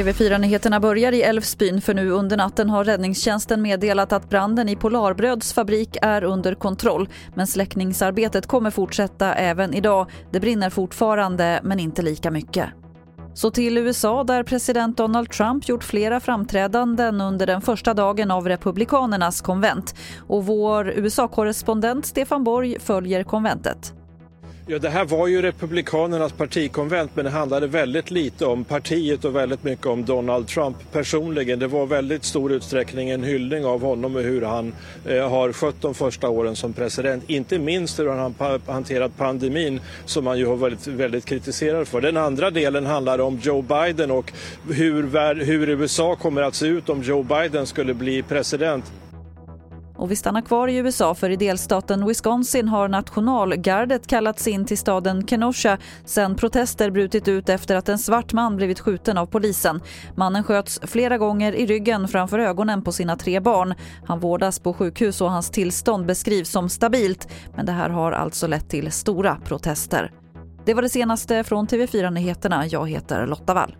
TV4-nyheterna börjar i Älvsbyn för nu under natten har räddningstjänsten meddelat att branden i Polarbröds fabrik är under kontroll. Men släckningsarbetet kommer fortsätta även idag. Det brinner fortfarande, men inte lika mycket. Så till USA där president Donald Trump gjort flera framträdanden under den första dagen av Republikanernas konvent. Och vår USA-korrespondent Stefan Borg följer konventet. Ja, det här var ju Republikanernas partikonvent men det handlade väldigt lite om partiet och väldigt mycket om Donald Trump personligen. Det var väldigt stor utsträckning en hyllning av honom och hur han eh, har skött de första åren som president. Inte minst hur han har hanterat pandemin som han ju har varit väldigt kritiserad för. Den andra delen handlar om Joe Biden och hur, hur USA kommer att se ut om Joe Biden skulle bli president. Och vi stannar kvar i USA för i delstaten Wisconsin har nationalgardet kallats in till staden Kenosha sen protester brutit ut efter att en svart man blivit skjuten av polisen. Mannen sköts flera gånger i ryggen framför ögonen på sina tre barn. Han vårdas på sjukhus och hans tillstånd beskrivs som stabilt men det här har alltså lett till stora protester. Det var det senaste från TV4 Nyheterna. Jag heter Lotta Wall.